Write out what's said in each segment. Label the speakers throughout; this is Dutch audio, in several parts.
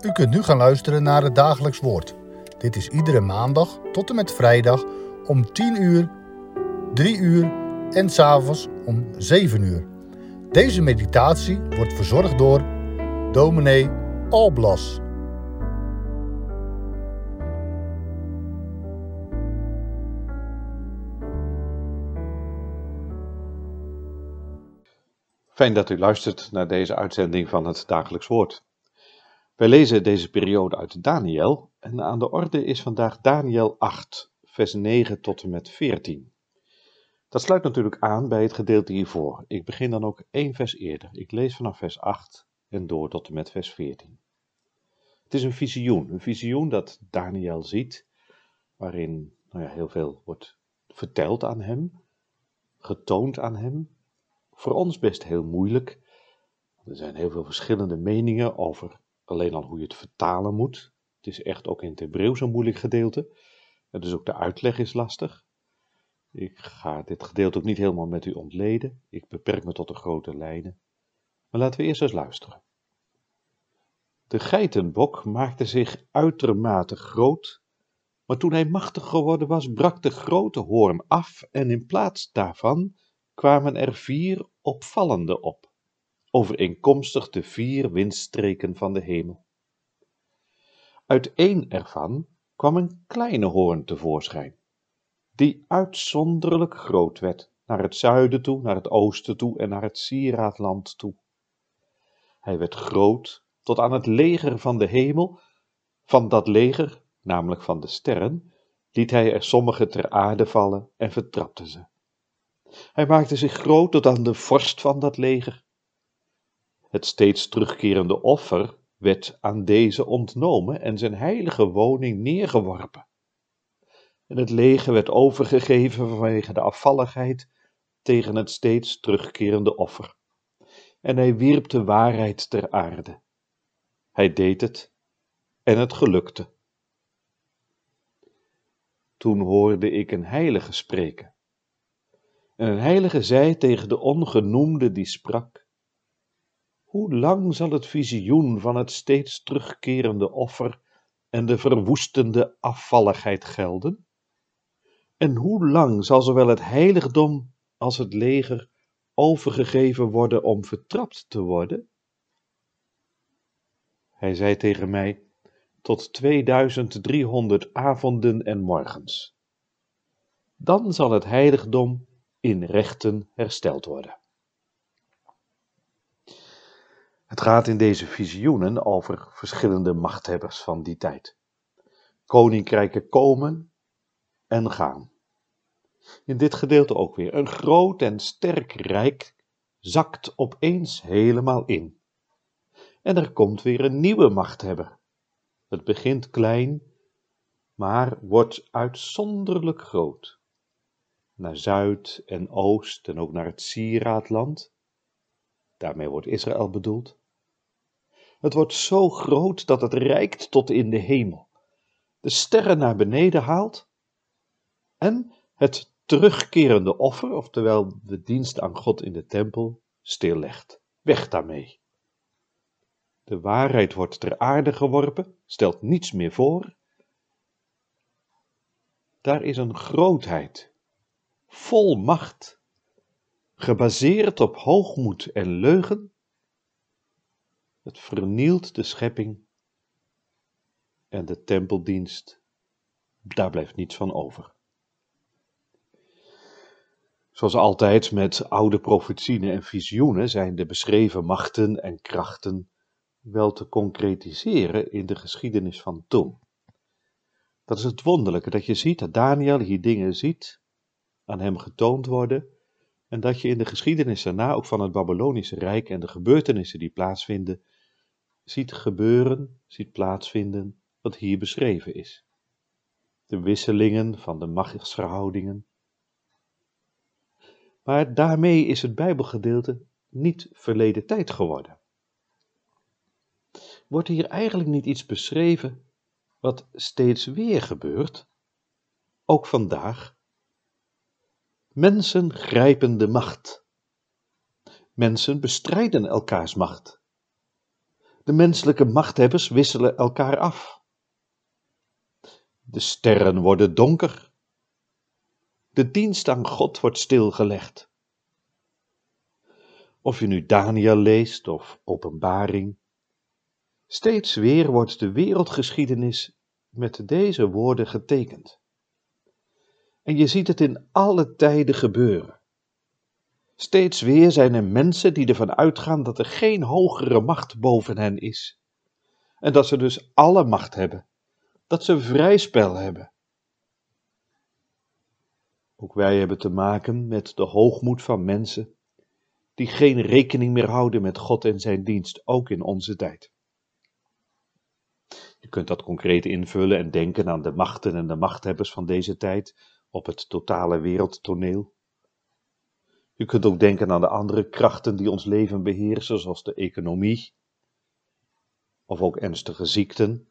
Speaker 1: U kunt nu gaan luisteren naar het dagelijks woord. Dit is iedere maandag tot en met vrijdag om 10 uur, 3 uur en s'avonds om 7 uur. Deze meditatie wordt verzorgd door dominee Alblas.
Speaker 2: Fijn dat u luistert naar deze uitzending van het Dagelijks Woord. Wij lezen deze periode uit Daniel en aan de orde is vandaag Daniel 8, vers 9 tot en met 14. Dat sluit natuurlijk aan bij het gedeelte hiervoor. Ik begin dan ook één vers eerder. Ik lees vanaf vers 8 en door tot en met vers 14. Het is een visioen, een visioen dat Daniel ziet, waarin nou ja, heel veel wordt verteld aan hem, getoond aan hem, voor ons best heel moeilijk. Er zijn heel veel verschillende meningen over alleen al hoe je het vertalen moet. Het is echt ook in het Hebreeuws een moeilijk gedeelte. En dus ook de uitleg is lastig. Ik ga dit gedeelte ook niet helemaal met u ontleden. Ik beperk me tot de grote lijnen. Maar laten we eerst eens luisteren. De geitenbok maakte zich uitermate groot, maar toen hij machtig geworden was, brak de grote hoorn af en in plaats daarvan kwamen er vier opvallende op, overeenkomstig de vier windstreken van de hemel. Uit één ervan kwam een kleine hoorn tevoorschijn, die uitzonderlijk groot werd, naar het zuiden toe, naar het oosten toe en naar het sieraadland toe. Hij werd groot tot aan het leger van de hemel, van dat leger, namelijk van de sterren, liet hij er sommige ter aarde vallen en vertrapte ze. Hij maakte zich groot tot aan de vorst van dat leger. Het steeds terugkerende offer werd aan deze ontnomen en zijn heilige woning neergeworpen. En het leger werd overgegeven vanwege de afvalligheid tegen het steeds terugkerende offer. En hij wierp de waarheid ter aarde. Hij deed het en het gelukte. Toen hoorde ik een heilige spreken. En een heilige zei tegen de ongenoemde die sprak: Hoe lang zal het visioen van het steeds terugkerende offer en de verwoestende afvalligheid gelden? En hoe lang zal zowel het heiligdom als het leger overgegeven worden om vertrapt te worden? Hij zei tegen mij: Tot 2300 avonden en morgens. Dan zal het heiligdom in rechten hersteld worden. Het gaat in deze visioenen over verschillende machthebbers van die tijd. Koninkrijken komen en gaan. In dit gedeelte ook weer. Een groot en sterk rijk zakt opeens helemaal in. En er komt weer een nieuwe machthebber. Het begint klein, maar wordt uitzonderlijk groot naar Zuid en Oost en ook naar het Sieraadland. Daarmee wordt Israël bedoeld. Het wordt zo groot dat het reikt tot in de hemel, de sterren naar beneden haalt en het terugkerende offer, oftewel de dienst aan God in de tempel, stillegt. Weg daarmee. De waarheid wordt ter aarde geworpen, stelt niets meer voor. Daar is een grootheid vol macht, gebaseerd op hoogmoed en leugen, het vernielt de schepping en de tempeldienst, daar blijft niets van over. Zoals altijd met oude profetieën en visioenen zijn de beschreven machten en krachten wel te concretiseren in de geschiedenis van toen. Dat is het wonderlijke, dat je ziet dat Daniel hier dingen ziet aan hem getoond worden en dat je in de geschiedenis daarna ook van het Babylonische Rijk en de gebeurtenissen die plaatsvinden, ziet gebeuren, ziet plaatsvinden wat hier beschreven is. De wisselingen van de machtsverhoudingen. Maar daarmee is het Bijbelgedeelte niet verleden tijd geworden. Wordt hier eigenlijk niet iets beschreven wat steeds weer gebeurt, ook vandaag Mensen grijpen de macht. Mensen bestrijden elkaars macht. De menselijke machthebbers wisselen elkaar af. De sterren worden donker. De dienst aan God wordt stilgelegd. Of je nu Daniel leest of Openbaring, steeds weer wordt de wereldgeschiedenis met deze woorden getekend. En je ziet het in alle tijden gebeuren. Steeds weer zijn er mensen die ervan uitgaan dat er geen hogere macht boven hen is. En dat ze dus alle macht hebben. Dat ze vrij spel hebben. Ook wij hebben te maken met de hoogmoed van mensen die geen rekening meer houden met God en zijn dienst, ook in onze tijd. Je kunt dat concreet invullen en denken aan de machten en de machthebbers van deze tijd op het totale wereldtoneel. Je kunt ook denken aan de andere krachten die ons leven beheersen, zoals de economie, of ook ernstige ziekten,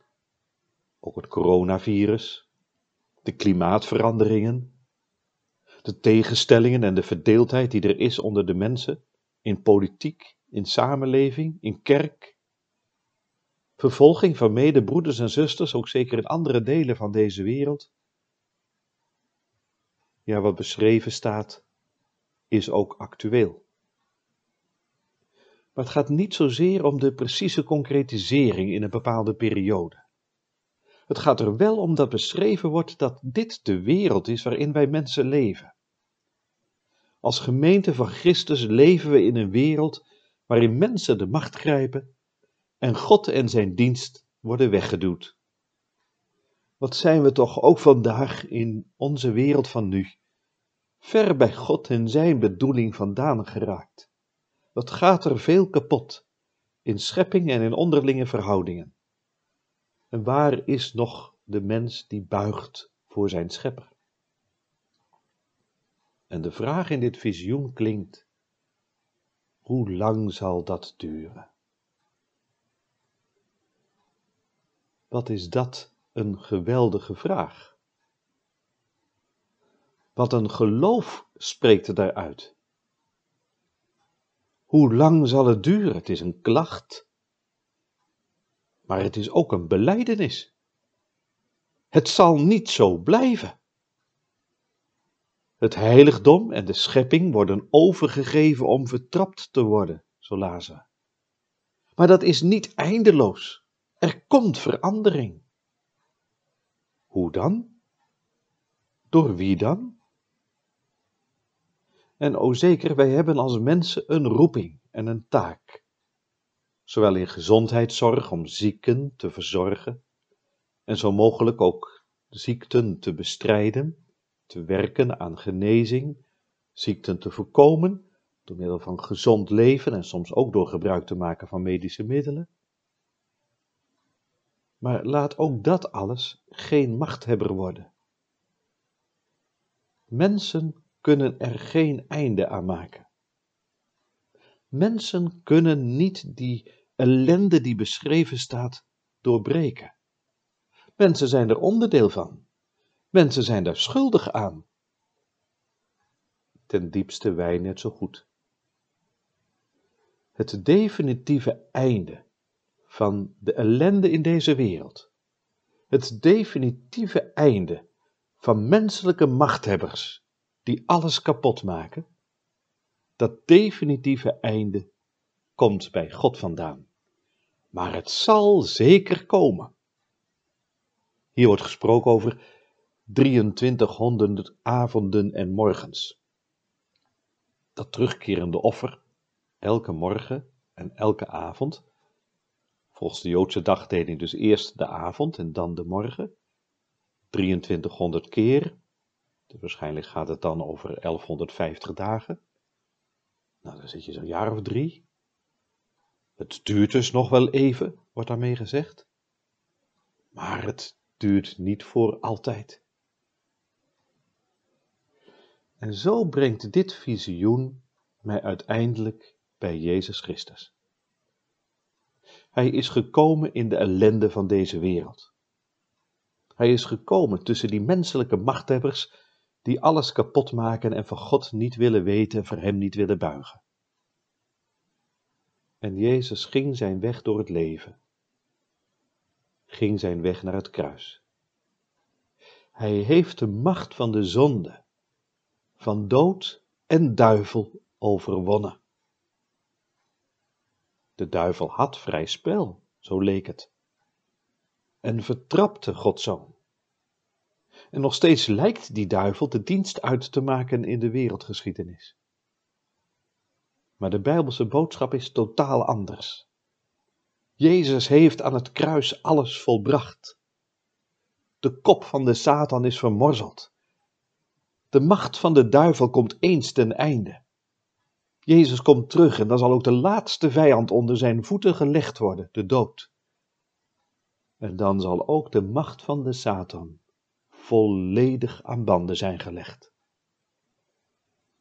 Speaker 2: ook het coronavirus, de klimaatveranderingen, de tegenstellingen en de verdeeldheid die er is onder de mensen, in politiek, in samenleving, in kerk. Vervolging van medebroeders en zusters, ook zeker in andere delen van deze wereld. Ja, wat beschreven staat, is ook actueel. Maar het gaat niet zozeer om de precieze concretisering in een bepaalde periode. Het gaat er wel om dat beschreven wordt dat dit de wereld is waarin wij mensen leven. Als gemeente van Christus leven we in een wereld waarin mensen de macht grijpen en God en zijn dienst worden weggeduwd. Wat zijn we toch ook vandaag in onze wereld van nu ver bij God en zijn bedoeling vandaan geraakt. Wat gaat er veel kapot in schepping en in onderlinge verhoudingen. En waar is nog de mens die buigt voor zijn schepper? En de vraag in dit visioen klinkt: hoe lang zal dat duren? Wat is dat een geweldige vraag? Wat een geloof spreekt daaruit. Hoe lang zal het duren? Het is een klacht, maar het is ook een beleidenis. Het zal niet zo blijven. Het heiligdom en de schepping worden overgegeven om vertrapt te worden, zo lazen Maar dat is niet eindeloos. Er komt verandering. Hoe dan? Door wie dan? En o zeker, wij hebben als mensen een roeping en een taak. Zowel in gezondheidszorg om zieken te verzorgen en zo mogelijk ook ziekten te bestrijden, te werken aan genezing, ziekten te voorkomen door middel van gezond leven en soms ook door gebruik te maken van medische middelen. Maar laat ook dat alles geen machthebber worden. Mensen kunnen er geen einde aan maken. Mensen kunnen niet die ellende die beschreven staat doorbreken. Mensen zijn er onderdeel van. Mensen zijn daar schuldig aan. Ten diepste wij net zo goed. Het definitieve einde van de ellende in deze wereld. Het definitieve einde van menselijke machthebbers die alles kapot maken, dat definitieve einde komt bij God vandaan. Maar het zal zeker komen. Hier wordt gesproken over 2300 avonden en morgens. Dat terugkerende offer, elke morgen en elke avond, volgens de Joodse dagdeling dus eerst de avond en dan de morgen, 2300 keer dus waarschijnlijk gaat het dan over 1150 dagen. Nou, dan zit je zo'n jaar of drie. Het duurt dus nog wel even, wordt daarmee gezegd. Maar het duurt niet voor altijd. En zo brengt dit visioen mij uiteindelijk bij Jezus Christus. Hij is gekomen in de ellende van deze wereld. Hij is gekomen tussen die menselijke machthebbers die alles kapot maken en van God niet willen weten en voor Hem niet willen buigen. En Jezus ging zijn weg door het leven, ging zijn weg naar het kruis. Hij heeft de macht van de zonde, van dood en duivel overwonnen. De duivel had vrij spel, zo leek het, en vertrapte Gods zoon. En nog steeds lijkt die duivel de dienst uit te maken in de wereldgeschiedenis. Maar de Bijbelse boodschap is totaal anders. Jezus heeft aan het kruis alles volbracht. De kop van de Satan is vermorzeld. De macht van de duivel komt eens ten einde. Jezus komt terug en dan zal ook de laatste vijand onder zijn voeten gelegd worden, de dood. En dan zal ook de macht van de Satan volledig aan banden zijn gelegd.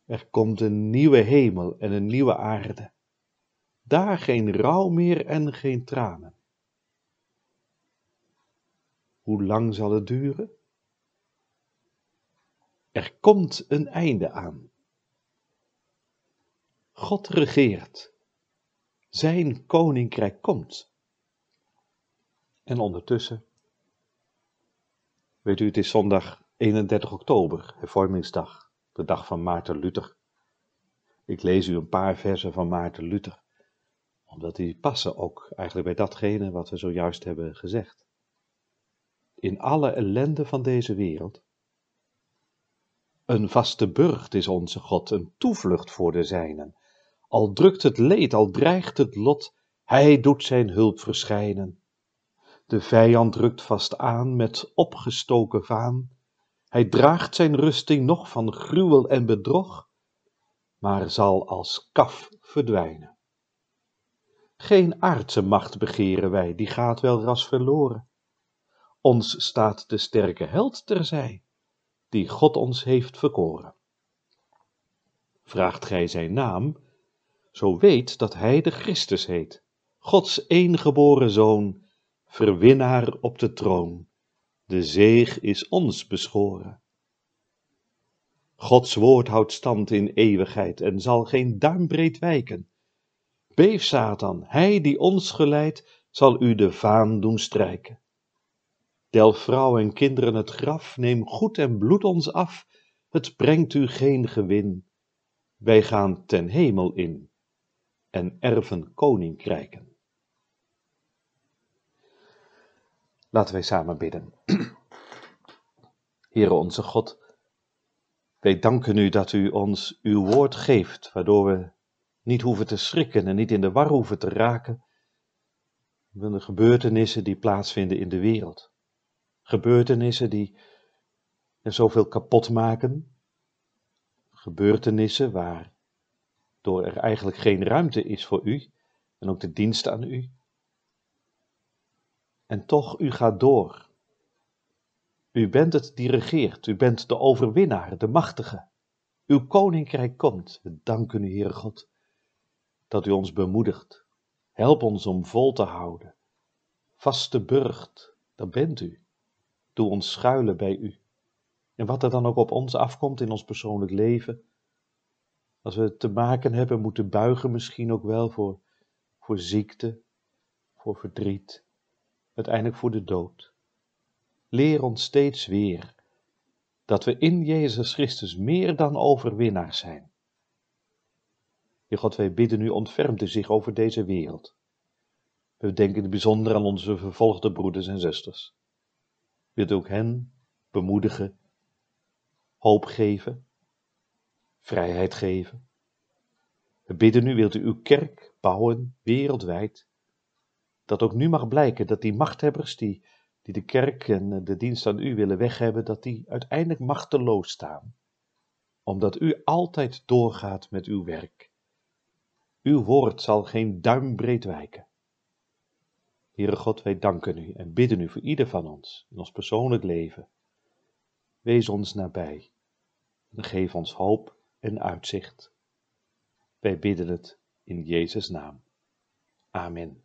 Speaker 2: Er komt een nieuwe hemel en een nieuwe aarde. Daar geen rouw meer en geen tranen. Hoe lang zal het duren? Er komt een einde aan. God regeert. Zijn koninkrijk komt. En ondertussen, weet u, het is zondag 31 oktober, hervormingsdag, de dag van Maarten Luther. Ik lees u een paar versen van Maarten Luther, omdat die passen ook eigenlijk bij datgene wat we zojuist hebben gezegd. In alle ellende van deze wereld. Een vaste burcht is onze God, een toevlucht voor de zijnen. Al drukt het leed, al dreigt het lot, hij doet zijn hulp verschijnen. De vijand rukt vast aan met opgestoken vaan. Hij draagt zijn rusting nog van gruwel en bedrog, maar zal als kaf verdwijnen. Geen aardse macht begeren wij, die gaat wel ras verloren. Ons staat de sterke held terzij, die God ons heeft verkoren. Vraagt gij zijn naam, zo weet dat hij de Christus heet, Gods eengeboren Zoon, verwinnaar op de troon. De zeeg is ons beschoren. Gods woord houdt stand in eeuwigheid en zal geen duimbreed wijken. Beef Satan, hij die ons geleidt, zal u de vaan doen strijken. Del vrouw en kinderen het graf, neem goed en bloed ons af, het brengt u geen gewin. Wij gaan ten hemel in en erven koninkrijken. Laten wij samen bidden. Heere onze God, wij danken u dat u ons uw woord geeft, waardoor we niet hoeven te schrikken en niet in de war hoeven te raken van de gebeurtenissen die plaatsvinden in de wereld. Gebeurtenissen die er zoveel kapot maken. Gebeurtenissen waardoor er eigenlijk geen ruimte is voor u en ook de dienst aan u. En toch, u gaat door. U bent het die regeert, u bent de overwinnaar, de machtige. Uw koninkrijk komt. We danken u, Heere God, dat u ons bemoedigt. Help ons om vol te houden. Vaste burcht, dat bent u. Doe ons schuilen bij u. En wat er dan ook op ons afkomt in ons persoonlijk leven, als we te maken hebben moeten buigen misschien ook wel voor, voor ziekte, voor verdriet, uiteindelijk voor de dood. Leer ons steeds weer dat we in Jezus Christus meer dan overwinnaars zijn. Heer God, wij bidden u, ontfermt u zich over deze wereld. We denken in bijzonder aan onze vervolgde broeders en zusters. Wilt ook hen bemoedigen, hoop geven, vrijheid geven. We bidden u, wilt u uw kerk bouwen wereldwijd, dat ook nu mag blijken dat die machthebbers die, die de kerk en de dienst aan u willen weghebben, dat die uiteindelijk machteloos staan, omdat u altijd doorgaat met uw werk. Uw woord zal geen duimbreed wijken. Heere God, wij danken u en bidden u voor ieder van ons in ons persoonlijk leven. Wees ons nabij en geef ons hoop en uitzicht. Wij bidden het in Jezus' naam. Amen.